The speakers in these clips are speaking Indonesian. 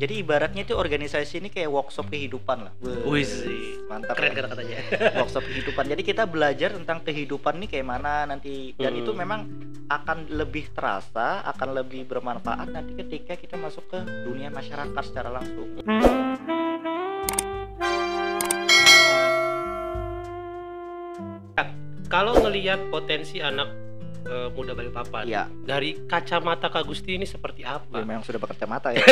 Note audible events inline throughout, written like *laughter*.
jadi ibaratnya itu organisasi ini kayak workshop kehidupan lah. Wih, mantap. Keren kata katanya. *laughs* workshop kehidupan. Jadi kita belajar tentang kehidupan nih kayak mana nanti dan Hmm. itu memang akan lebih terasa, akan lebih bermanfaat nanti ketika kita masuk ke dunia masyarakat secara langsung. Kalau ngelihat potensi anak eh, muda Balikpapan, Iya, dari kacamata Kak Gusti ini seperti ya apa? memang sudah bekerja mata ya. *laughs*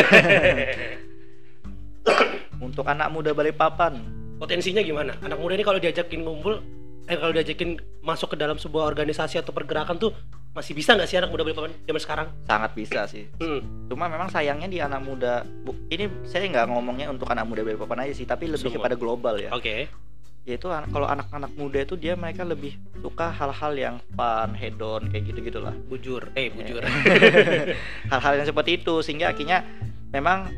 Untuk anak muda Balikpapan, Potensinya gimana? Anak muda ini kalau diajakin ngumpul, eh kalau diajakin masuk ke dalam sebuah organisasi atau pergerakan tuh masih bisa nggak sih anak muda Balikpapan zaman sekarang? sangat bisa sih. Hmm. Cuma memang sayangnya di anak muda, bu, ini saya nggak ngomongnya untuk anak muda Balikpapan aja sih, tapi lebih Semua. kepada global ya. Oke. Yaitu an- kalau anak-anak muda itu dia mereka lebih suka hal-hal yang fun, hedon kayak gitu gitulah. Bujur, eh bujur. *laughs* hal-hal yang seperti itu sehingga akhirnya memang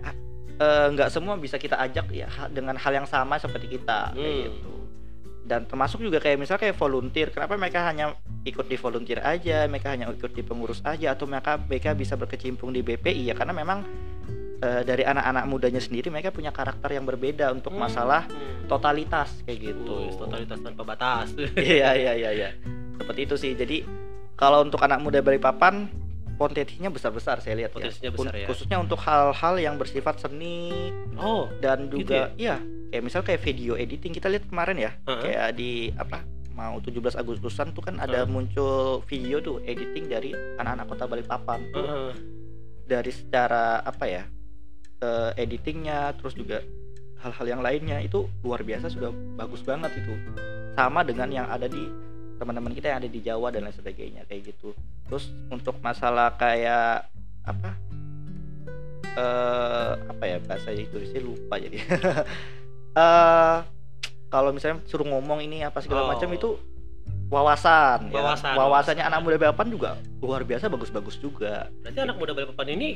eh, nggak semua bisa kita ajak ya dengan hal yang sama seperti kita kayak Hmm. gitu dan termasuk juga kayak misalnya kayak volunteer kenapa mereka hanya ikut di volunteer aja mereka hanya ikut di pengurus aja atau mereka mereka bisa berkecimpung di BPI ya karena memang eh, dari anak-anak mudanya sendiri mereka punya karakter yang berbeda untuk Hmm. masalah Hmm. totalitas kayak gitu totalitas tanpa batas. *laughs* iya iya iya iya seperti itu sih jadi kalau untuk anak muda Balikpapan potensinya besar-besar saya lihat Potensinya ya. besar ya. khususnya untuk hal-hal yang bersifat seni oh, dan Gitu juga iya kayak misal kayak video editing kita lihat kemarin ya Heeh. kayak di apa mau 17 Agustusan tuh kan ada Heeh. muncul video tuh editing dari anak-anak kota Balikpapan tuh heeh. dari secara apa ya eh, editingnya terus juga hal-hal yang lainnya itu luar biasa sudah bagus banget itu sama dengan yang ada di teman-teman kita yang ada di Jawa dan lain sebagainya kayak gitu terus untuk masalah kayak apa eh apa ya bahasa Indonesia lupa jadi *laughs* eh kalau misalnya suruh ngomong ini apa segala Oh. macam itu wawasan, ya. Wawasan, wawasannya wawasan. anak muda Balikpapan juga luar biasa bagus-bagus juga Berarti anak muda Balikpapan ini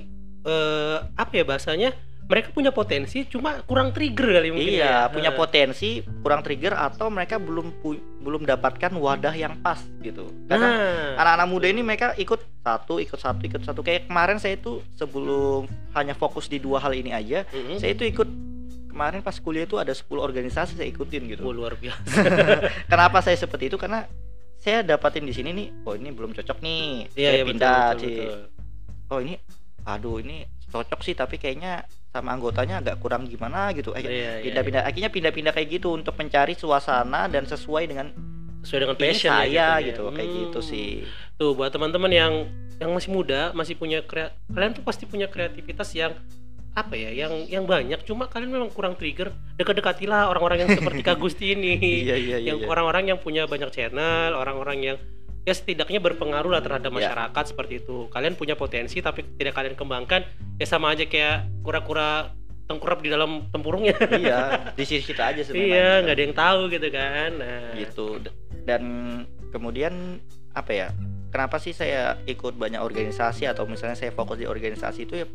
eh apa ya bahasanya? Mereka punya potensi cuma kurang trigger kali mungkin iya ya. punya Eh, potensi kurang trigger atau mereka belum pu- belum dapatkan wadah yang pas gitu karena Nah, anak-anak muda ini mereka ikut satu ikut satu ikut satu kayak kemarin saya itu sebelum hanya fokus di dua hal ini aja mm-mm. saya itu ikut kemarin pas kuliah itu ada 10 organisasi saya ikutin gitu Oh, luar biasa. *laughs* kenapa saya seperti itu karena saya dapatin di sini nih oh ini belum cocok nih Iya, saya iya betul, pindah betul, sih betul. oh ini aduh ini cocok sih tapi kayaknya sama anggotanya agak kurang gimana gitu Iya, Akhirnya iya, pindah-pindah akhirnya pindah-pindah kayak gitu untuk mencari suasana dan sesuai dengan sesuai dengan passion ya saya jatuhnya. gitu kayak Hmm. gitu sih Tuh buat teman-teman yang yang masih muda, masih punya krea- kalian tuh pasti punya kreativitas yang apa ya, yang yang banyak. Cuma kalian memang kurang trigger. Dekat-dekatilah orang-orang yang seperti *laughs* Kak Gusti ini. iya iya iya yang iya. orang-orang yang punya banyak channel, orang-orang yang ya setidaknya berpengaruh lah terhadap Iya. masyarakat seperti itu. Kalian punya potensi tapi tidak kalian kembangkan, ya sama aja kayak kura-kura tengkurap di dalam tempurungnya. iya *laughs* di sisi kita aja sebenarnya iya, nggak ada yang tahu gitu kan. Nah, gitu dan kemudian apa ya kenapa sih saya ikut banyak organisasi atau misalnya saya fokus di organisasi itu ya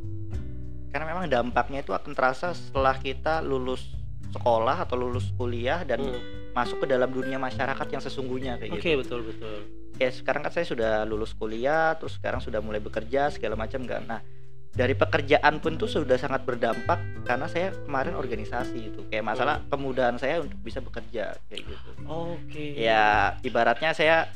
karena memang dampaknya itu akan terasa setelah kita lulus sekolah atau lulus kuliah dan hmm. masuk ke dalam dunia masyarakat yang sesungguhnya kayak Oke, gitu. betul betul. Kayak sekarang kan saya sudah lulus kuliah, terus sekarang sudah mulai bekerja segala macam kan. Nah, dari pekerjaan pun tuh sudah sangat berdampak karena saya kemarin organisasi itu. Kayak masalah kemudahan saya untuk bisa bekerja kayak gitu. Oke. Ya, ibaratnya saya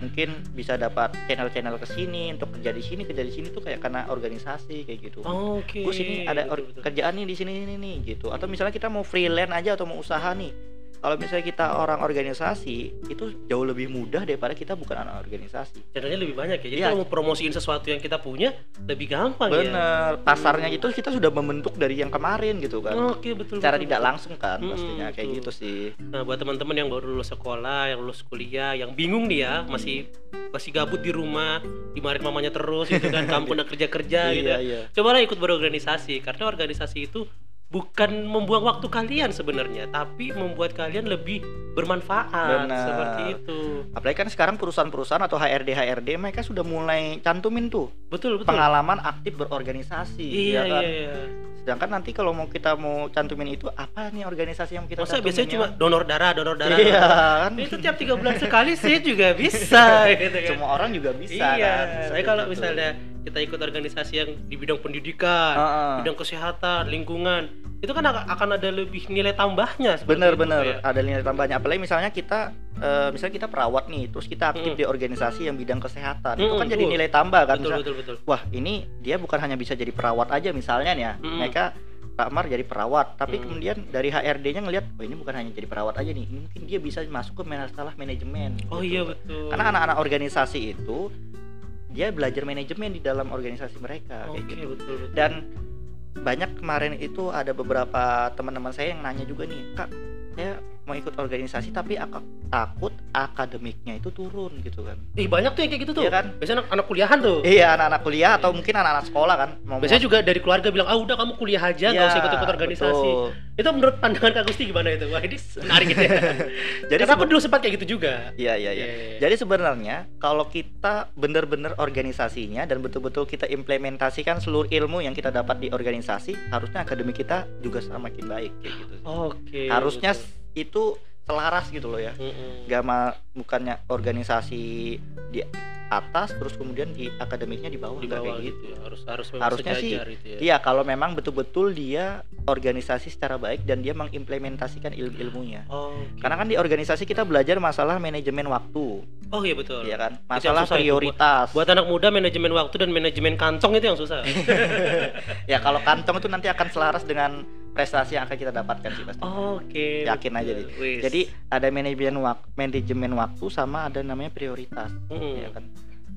mungkin bisa dapat channel-channel ke sini untuk kerja di sini, kerja di sini tuh kayak karena organisasi kayak gitu. Oke. Gue sini ada betul, or- betul. kerjaan nih di sini nih nih gitu. Atau misalnya kita mau freelance aja atau mau usaha nih. Kalau misalnya kita orang organisasi itu jauh lebih mudah daripada kita bukan anak organisasi. channelnya lebih banyak ya. Jadi Iya. kalau mau promosiin sesuatu yang kita punya lebih gampang ya. Bener, pasarnya itu kita sudah membentuk dari yang kemarin gitu kan. Oke betul. Secara betul, tidak betul. langsung kan Mm-mm, pastinya kayak betul. gitu sih. Nah buat teman-teman yang baru lulus sekolah, yang lulus kuliah, yang bingung nih ya, masih masih gabut di rumah, dimarahin mamanya terus gitu kan, *laughs* kamu pernah kerja kerja gitu. Iya, iya. Cobalah ikut berorganisasi karena organisasi itu bukan membuang waktu kalian sebenarnya, tapi membuat kalian lebih bermanfaat Benar. seperti itu. Apalagi kan sekarang perusahaan-perusahaan atau HRD HRD mereka sudah mulai cantumin tuh Betul betul. pengalaman aktif berorganisasi. Iya ya kan? iya iya. Sedangkan nanti kalau mau kita mau cantumin itu apa nih organisasi yang kita Masa cantumin biasanya ya? cuma donor darah, donor darah. Iya kan. Itu tiap tiga bulan sekali sih *laughs* juga bisa gitu kan. Semua orang juga bisa iya, kan. saya kalau misalnya kita ikut organisasi yang di bidang pendidikan, Heeh. bidang kesehatan, lingkungan, itu kan akan ada lebih nilai tambahnya. seperti bener itu, bener ya. ada nilai tambahnya apalagi misalnya kita eh, misalnya kita perawat nih terus kita aktif Mm. di organisasi yang bidang kesehatan itu kan Mm, jadi nilai tambah kan Betul Misal- betul betul. wah ini dia bukan hanya bisa jadi perawat aja misalnya nih ya Mm. mereka Pak Amar jadi perawat tapi Mm. kemudian dari HRD-nya ngelihat oh ini bukan hanya jadi perawat aja nih mungkin dia bisa masuk ke masalah manajemen Oh gitu. iya betul. karena anak-anak organisasi itu dia belajar manajemen di dalam organisasi mereka Oke kayak gitu betul betul. dan banyak kemarin itu ada beberapa teman-teman saya yang nanya juga nih kak saya mau ikut organisasi tapi ak- takut akademiknya itu turun gitu kan Ih banyak tuh yang kayak gitu tuh. Iya kan? Biasanya anak, anak kuliahan tuh. iya anak-anak kuliah atau mungkin anak-anak sekolah kan mau Biasanya juga dari keluarga bilang, ah udah kamu kuliah aja, nggak Iya, usah ikut-ikut organisasi. betul. Itu menurut pandangan Kak Gusti gimana itu? Wah ini menarik gitu ya. *laughs* jadi Karena aku dulu sempat kayak gitu juga. iya iya iya Iya. Jadi sebenarnya kalau kita benar-benar organisasinya dan betul-betul kita implementasikan seluruh ilmu yang kita dapat di organisasi, harusnya akademik kita juga semakin baik kayak gitu. Oke. harusnya betul. Itu selaras gitu loh ya. Mm-mm. Gak ma- bukannya organisasi di atas terus kemudian di akademiknya di bawah, di bawah kayak gitu ya. Harus harus Harusnya sih, itu ya. Iya, kalau memang betul-betul dia organisasi secara baik dan dia mengimplementasikan ilmu-ilmunya. Oke. Karena kan di organisasi kita belajar masalah manajemen waktu, Oh iya betul. ya kan? Masalah susah prioritas. Buat anak muda manajemen waktu dan manajemen kantong itu yang susah. *laughs* ya kalau kantong itu nanti akan selaras dengan prestasi yang akan kita dapatkan sih pasti. Oke. Yakin aja deh. Jadi ada manajemen waktu, manajemen waktu sama ada namanya prioritas, Mm-mm. ya kan?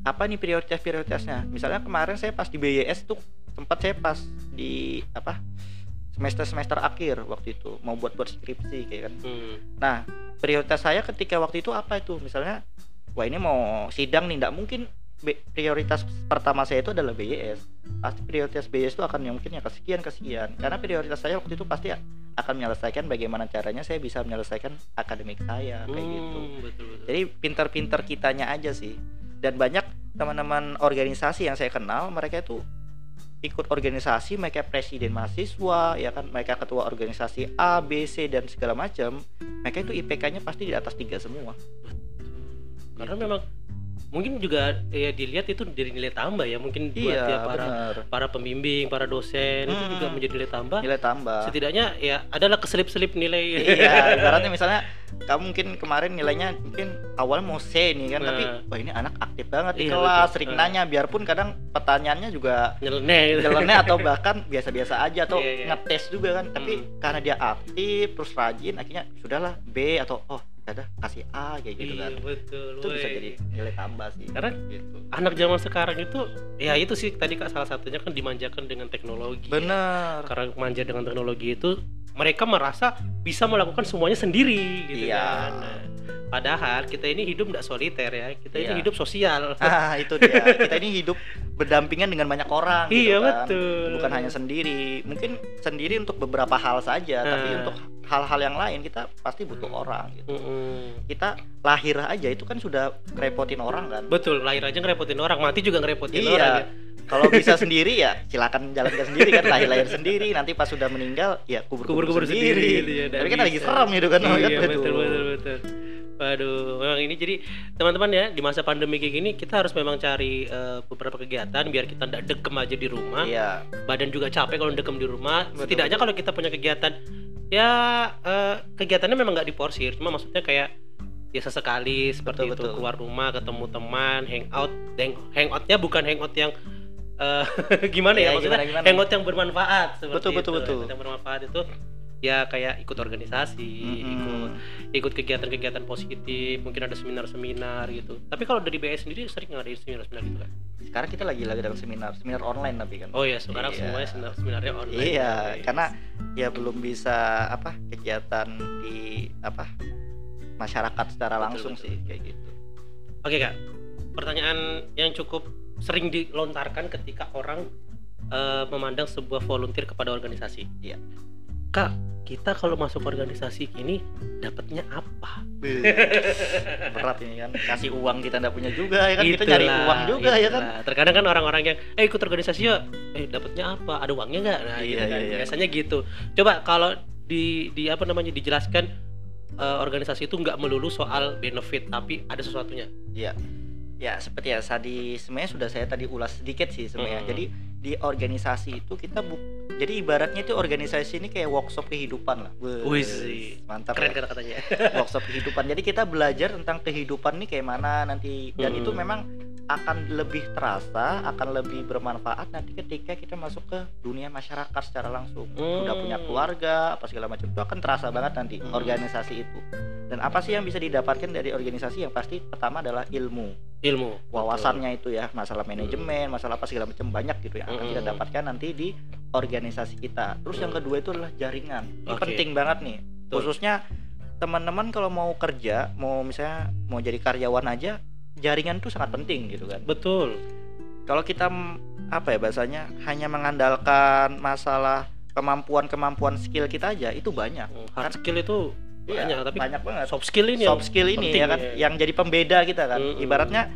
Apa nih prioritas-prioritasnya? Misalnya kemarin saya pas di BYS tuh sempat saya pas di apa semester-semester akhir waktu itu mau buat-buat skripsi kayak kan. Hmm. Nah, prioritas saya ketika waktu itu apa itu? Misalnya, wah ini mau sidang nih, nggak mungkin prioritas pertama saya itu adalah BYS. Pasti prioritas BYS itu akan yang mungkin ya kesekian kesekian. Karena prioritas saya waktu itu pasti akan menyelesaikan bagaimana caranya saya bisa menyelesaikan akademik saya kayak gitu. Hmm, betul betul. Jadi pinter-pinter kitanya aja sih. Dan banyak teman-teman organisasi yang saya kenal, mereka itu ikut organisasi, mereka presiden mahasiswa, ya kan, mereka ketua organisasi A, B, C dan segala macam. Mereka itu IPK-nya pasti di atas tiga semua. Karena Gitu. memang mungkin juga ya dilihat itu dari nilai tambah ya mungkin buat Iya, ya para benar. para pembimbing, para dosen itu Hmm. juga menjadi nilai tambah. Nilai tambah. Setidaknya ya adalah keselip-selip nilai. iya, ibaratnya misalnya kamu mungkin kemarin nilainya mungkin awalnya mau C nih kan, Nah. tapi wah ini anak aktif banget di Iya, kelas, betul. sering Nah. nanya, biarpun kadang pertanyaannya juga Nyeleneh gitu. jalannya atau bahkan biasa-biasa aja atau Iya, iya. ngetes juga kan tapi Hmm. karena dia aktif terus rajin akhirnya sudahlah B atau oh ya udah kasih A kayak gitu Iya, kan betul. itu bisa woi. jadi nilai tambah sih Karena gitu anak zaman sekarang itu ya itu sih tadi Kak salah satunya kan dimanjakan dengan teknologi. bener Karena manja dengan teknologi itu mereka merasa bisa melakukan semuanya sendiri gitu Iya. kan. Nah, padahal kita ini hidup tidak soliter ya. Kita Iya. ini hidup sosial. ah itu dia kita ini hidup berdampingan dengan banyak orang gitu iya kan. betul. bukan hanya sendiri mungkin sendiri untuk beberapa hal saja tapi Ah. untuk hal-hal yang lain kita pasti butuh orang gitu Mm-mm. kita lahir aja itu kan sudah repotin orang kan Betul, lahir aja ngerepotin orang, mati juga ngerepotin Iya. orang ya. Kalau *laughs* bisa sendiri ya silakan jalankan sendiri kan lahir-lahir sendiri nanti pas sudah meninggal ya kubur-kubur Kubur-kubur sendiri. sendiri gitu ya, Tapi kan lagi serem gitu kan. Iya, betul, betul, betul. Waduh, memang ini jadi teman-teman ya di masa pandemi kayak gini kita harus memang cari eh, beberapa kegiatan biar kita tidak dekem aja di rumah. Iya, Badan juga capek kalau dekem di rumah. Betul, Setidaknya betul. kalau kita punya kegiatan ya eh, kegiatannya memang nggak diporsir, cuma maksudnya kayak ya sesekali seperti Betul, itu betul. keluar rumah ketemu teman hangout Hang- hangoutnya bukan hangout yang eh, *laughs* gimana ya Iya, maksudnya gimana, gimana? hangout yang bermanfaat seperti Betul, betul, itu. betul. Yang bermanfaat itu ya kayak ikut organisasi Mm-mm. ikut ikut kegiatan-kegiatan positif mungkin ada seminar-seminar gitu tapi kalau dari BS sendiri sering ngadain seminar-seminar gitu kan sekarang kita lagi lagi dalam seminar, seminar online tapi kan. oh ya sekarang Iya. semuanya seminar-seminarnya online Iya, Guys. karena ya belum bisa apa kegiatan di apa masyarakat secara Betul, langsung betul. sih kayak gitu. Oke kak, pertanyaan yang cukup sering dilontarkan ketika orang eh, memandang sebuah volunteer kepada organisasi. Iya. Kak, kita kalau masuk organisasi ini dapatnya apa? Berat ini kan, kasih uang kita nggak punya juga ya kan kita nyari Itulah, uang juga ya kan. itulah. Terkadang kan orang-orang yang eh ikut organisasi ya, eh dapatnya apa? Ada uangnya nggak? Nah, Iya, gitu kan. iya, iya. Biasanya gitu. Coba kalau di di apa namanya dijelaskan eh, organisasi itu nggak melulu soal benefit, tapi ada sesuatunya. Iya. ya seperti ya tadi sebenarnya sudah saya tadi ulas sedikit sih sebenarnya Hmm. jadi di organisasi itu kita bu jadi ibaratnya itu organisasi ini kayak workshop kehidupan lah Wih mantap Keren ya. kata-katanya. workshop kehidupan jadi kita belajar tentang kehidupan nih kayak mana nanti dan Hmm. itu memang akan lebih terasa akan lebih bermanfaat nanti ketika kita masuk ke dunia masyarakat secara langsung udah punya Hmm. keluarga apa segala macam itu akan terasa banget nanti Hmm. organisasi itu dan apa sih yang bisa didapatkan dari organisasi yang pasti pertama adalah ilmu Ilmu. wawasannya itu ya masalah manajemen masalah apa segala macam banyak gitu yang akan kita Hmm. dapatkan nanti di organisasi kita terus yang kedua itu adalah jaringan ini Oke. penting banget nih Betul. khususnya teman-teman kalau mau kerja mau misalnya mau jadi karyawan aja jaringan itu sangat penting gitu kan Betul. kalau kita apa ya bahasanya hanya mengandalkan masalah kemampuan-kemampuan skill kita aja itu banyak Hard skill itu Iya, banyak, tapi banyak banget soft skill ini soft skill ini ya kan ya. yang jadi pembeda kita kan Mm-mm. ibaratnya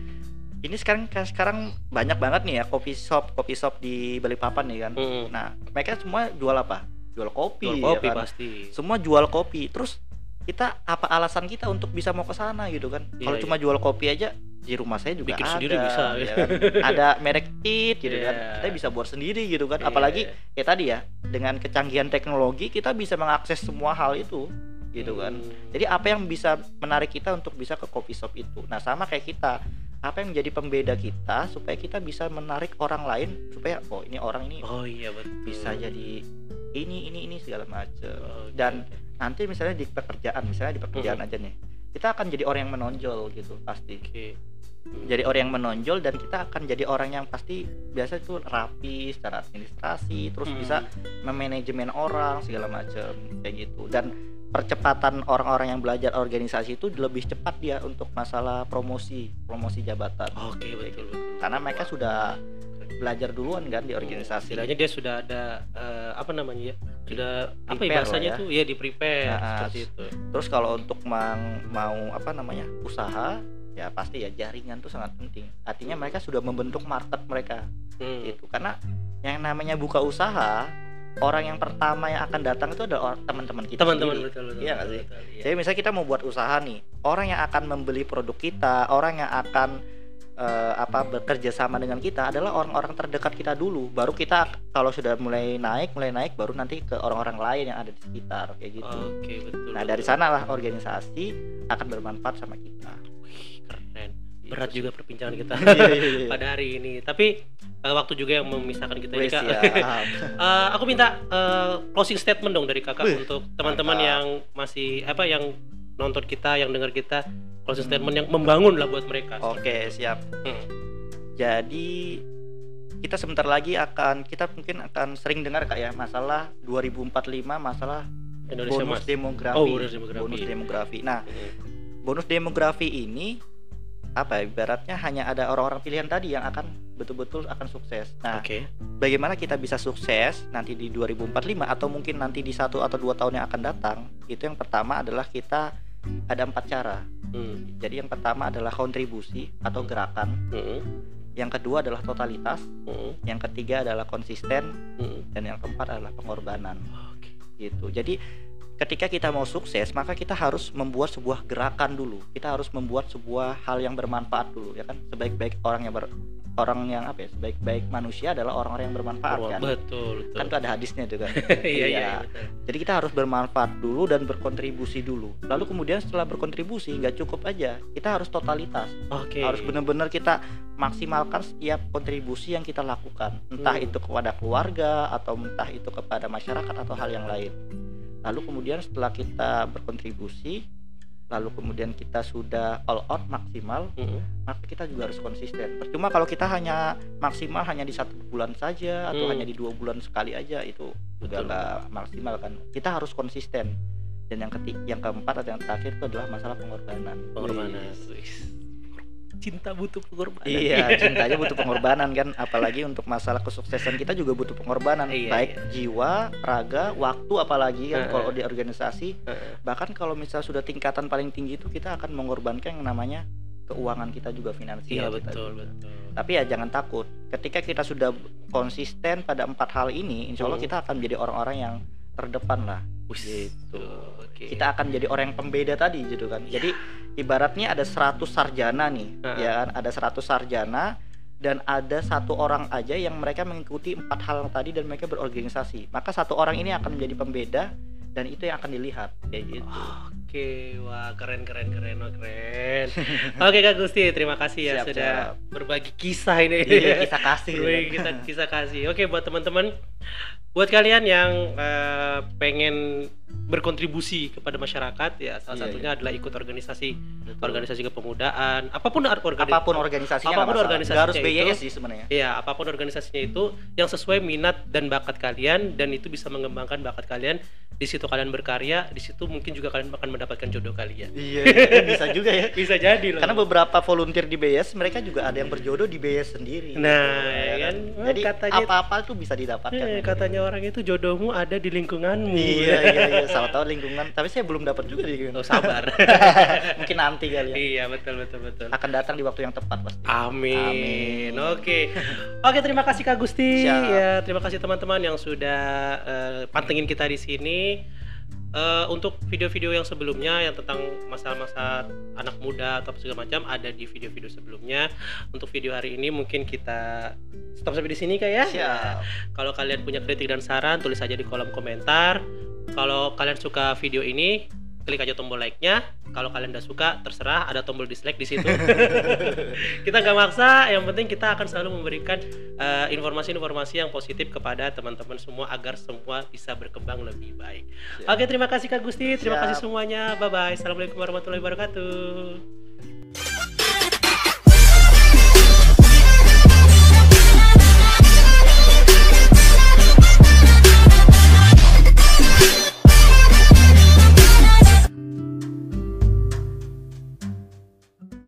ini sekarang sekarang banyak banget nih ya kopi shop kopi shop di Balikpapan nih kan Mm. nah mereka semua jual apa jual kopi, Jual ya kopi kan? pasti. semua jual kopi terus kita apa alasan kita untuk bisa mau ke sana gitu kan Iya, kalau iya. cuma jual kopi aja di rumah saya juga Bikin ada sendiri bisa, ya kan? ada merek it gitu kan Iya. kita bisa buat sendiri gitu kan Iya, apalagi kayak tadi ya dengan kecanggihan teknologi kita bisa mengakses semua hal itu gitu kan Hmm. jadi apa yang bisa menarik kita untuk bisa ke coffee shop itu? Nah sama kayak kita, apa yang menjadi pembeda kita supaya kita bisa menarik orang lain supaya oh ini orang ini Oh iya betul. bisa jadi ini ini ini segala macam. Oke, Dan nanti misalnya di pekerjaan, misalnya di pekerjaan Mhm. aja nih, kita akan jadi orang yang menonjol gitu pasti. Hmm. Jadi orang yang menonjol dan kita akan jadi orang yang pasti biasa itu rapi secara administrasi, terus Hmm. bisa memanajemen orang segala macam kayak gitu. Dan percepatan orang-orang yang belajar organisasi itu lebih cepat dia untuk masalah promosi, promosi jabatan. Oke Kayak betul gitu. betul. Karena mereka sudah belajar duluan kan di organisasi. Istilahnya dia sudah ada eh, apa namanya ya? Sudah apa ya bahasanya ya. tuh? Ya di prepare Nah, seperti itu. Terus kalau untuk mang- mau apa namanya usaha, ya pasti ya jaringan tuh sangat penting. Artinya mereka sudah membentuk market mereka. Hmm. gitu karena yang namanya buka usaha orang yang pertama yang akan datang itu adalah teman-teman kita Teman-teman betul betul. Iya nggak sih? betul, iya. jadi misalnya kita mau buat usaha nih orang yang akan membeli produk kita orang yang akan eh, apa bekerja sama dengan kita adalah orang-orang terdekat kita dulu baru kita kalau sudah mulai naik mulai naik baru nanti ke orang-orang lain yang ada di sekitar kayak gitu Oke betul. nah betul. dari sanalah organisasi akan bermanfaat sama kita Wih, keren. Gitu Berat juga perbincangan kita *laughs* Iya, iya, iya. pada hari ini. Tapi eh, waktu juga yang memisahkan kita kak. *laughs* siap. Eh, aku minta eh, closing statement dong dari kakak Wih, untuk teman-teman yang masih apa yang nonton kita, yang dengar kita, closing Hmm. statement yang membangun lah buat mereka. Oke, siap. Hmm. Jadi kita sebentar lagi akan kita mungkin akan sering dengar kak ya masalah 2045 masalah Indonesia bonus Mas. demografi. Oh, bonus demografi. Bonus demografi. Nah, Hmm. bonus demografi ini apa ya, ibaratnya hanya ada orang-orang pilihan tadi yang akan betul-betul akan sukses. Nah, Oke. bagaimana kita bisa sukses nanti di 2045 atau mungkin nanti di satu atau dua tahun yang akan datang? Itu yang pertama adalah kita ada empat cara. Hmm. Jadi yang pertama adalah kontribusi atau gerakan. Hmm. Yang kedua adalah totalitas. Hmm. Yang ketiga adalah konsisten. Hmm. Dan yang keempat adalah pengorbanan. Oke. Gitu. Jadi ketika kita mau sukses, maka kita harus membuat sebuah gerakan dulu. Kita harus membuat sebuah hal yang bermanfaat dulu, ya kan? Sebaik-baik orang yang ber, orang yang apa ya? Sebaik-baik manusia adalah orang-orang yang bermanfaat kan. Betul, betul. Kan tuh ada hadisnya tuh kan. *laughs* iya, iya, Iya. betul. Jadi kita harus bermanfaat dulu dan berkontribusi dulu. Lalu kemudian setelah berkontribusi nggak cukup aja, kita harus totalitas. Oke. Harus benar-benar kita maksimalkan setiap kontribusi yang kita lakukan, entah Hmm. itu kepada keluarga atau entah itu kepada masyarakat atau hal yang lain. Lalu kemudian setelah kita berkontribusi, lalu kemudian kita sudah all out maksimal, Hmm. maka kita juga harus konsisten. Percuma kalau kita hanya maksimal hanya di satu bulan saja atau Hmm. hanya di dua bulan sekali aja itu juga nggak maksimal kan. Kita harus konsisten. Dan yang ketiga, yang keempat atau yang terakhir itu adalah masalah pengorbanan. Pengorbanan. Wih. Cinta butuh pengorbanan. Iya, *laughs* cintanya butuh pengorbanan kan, apalagi untuk masalah kesuksesan kita juga butuh pengorbanan, Iya, baik iya. jiwa, raga, waktu apalagi kan Heeh. kalau di organisasi. Heeh. Bahkan kalau misal sudah tingkatan paling tinggi itu kita akan mengorbankan yang namanya keuangan kita juga Iya finansial. kita betul juga. betul. Tapi ya jangan takut, ketika kita sudah konsisten pada empat hal ini, insya Allah Hmm. kita akan menjadi orang-orang yang terdepan lah gitu. Oke. Kita akan jadi orang yang pembeda tadi gitu kan. Jadi ibaratnya ada 100 sarjana nih, Heeh. ya kan? Ada 100 sarjana dan ada satu orang aja yang mereka mengikuti empat hal yang tadi dan mereka berorganisasi. Maka satu orang ini akan menjadi pembeda dan itu yang akan dilihat kayak gitu. Oke, wah keren keren keren, wah keren. *laughs* Oke Kak Gusti, terima kasih ya Siap, sudah siap. berbagi kisah ini. Iya, kisah kasih. *laughs* Berbagi kita kisah kasih. Oke, buat teman-teman, buat kalian yang eh, pengen berkontribusi kepada masyarakat ya salah Iya, satunya adalah ikut organisasi Betul. organisasi kepemudaan apa pun ar- organi- apa pun organisasinya apa pun organisasinya harus itu. BYS sih sebenarnya. Iya, apa pun organisasinya itu yang sesuai minat dan bakat kalian dan itu bisa mengembangkan bakat kalian. Di situ kalian berkarya, di situ mungkin juga kalian akan mendapatkan jodoh kalian. Iya, bisa juga ya. *laughs* Bisa jadi loh. Karena beberapa volunteer di BYS mereka juga ada yang berjodoh di BYS sendiri. Nah, Ya ya kan? Jadi Katanya- apa-apa tuh bisa didapatkan. Eh, katanya orang itu jodohmu ada di lingkunganmu. Iya, *laughs* iya, iya. Salah tahu lingkungan. Tapi saya belum dapat juga di Oh, sabar. *laughs* Mungkin nanti kali ya. iya, betul betul betul. Akan datang di waktu yang tepat pasti. Amin. Amin. Oke. Oke, terima kasih Kak Gusti. Siap. Ya, terima kasih teman-teman yang sudah eh, pantengin kita di sini. Eh, untuk video-video yang sebelumnya yang tentang masa-masa anak muda atau segala macam ada di video-video sebelumnya. Untuk video hari ini mungkin kita stop sampai di sini Kak ya. Siap. Kalau kalian punya kritik dan saran, tulis aja di kolom komentar. Kalau kalian suka video ini, klik aja tombol like-nya. Kalau kalian udah suka, terserah ada tombol dislike di situ. *laughs* kita nggak maksa, yang penting kita akan selalu memberikan eh, informasi-informasi yang positif kepada teman-teman semua agar semua bisa berkembang lebih baik. Siap. Oke, terima kasih Kak Gusti, terima Siap. kasih semuanya. Bye bye. Assalamualaikum warahmatullahi wabarakatuh.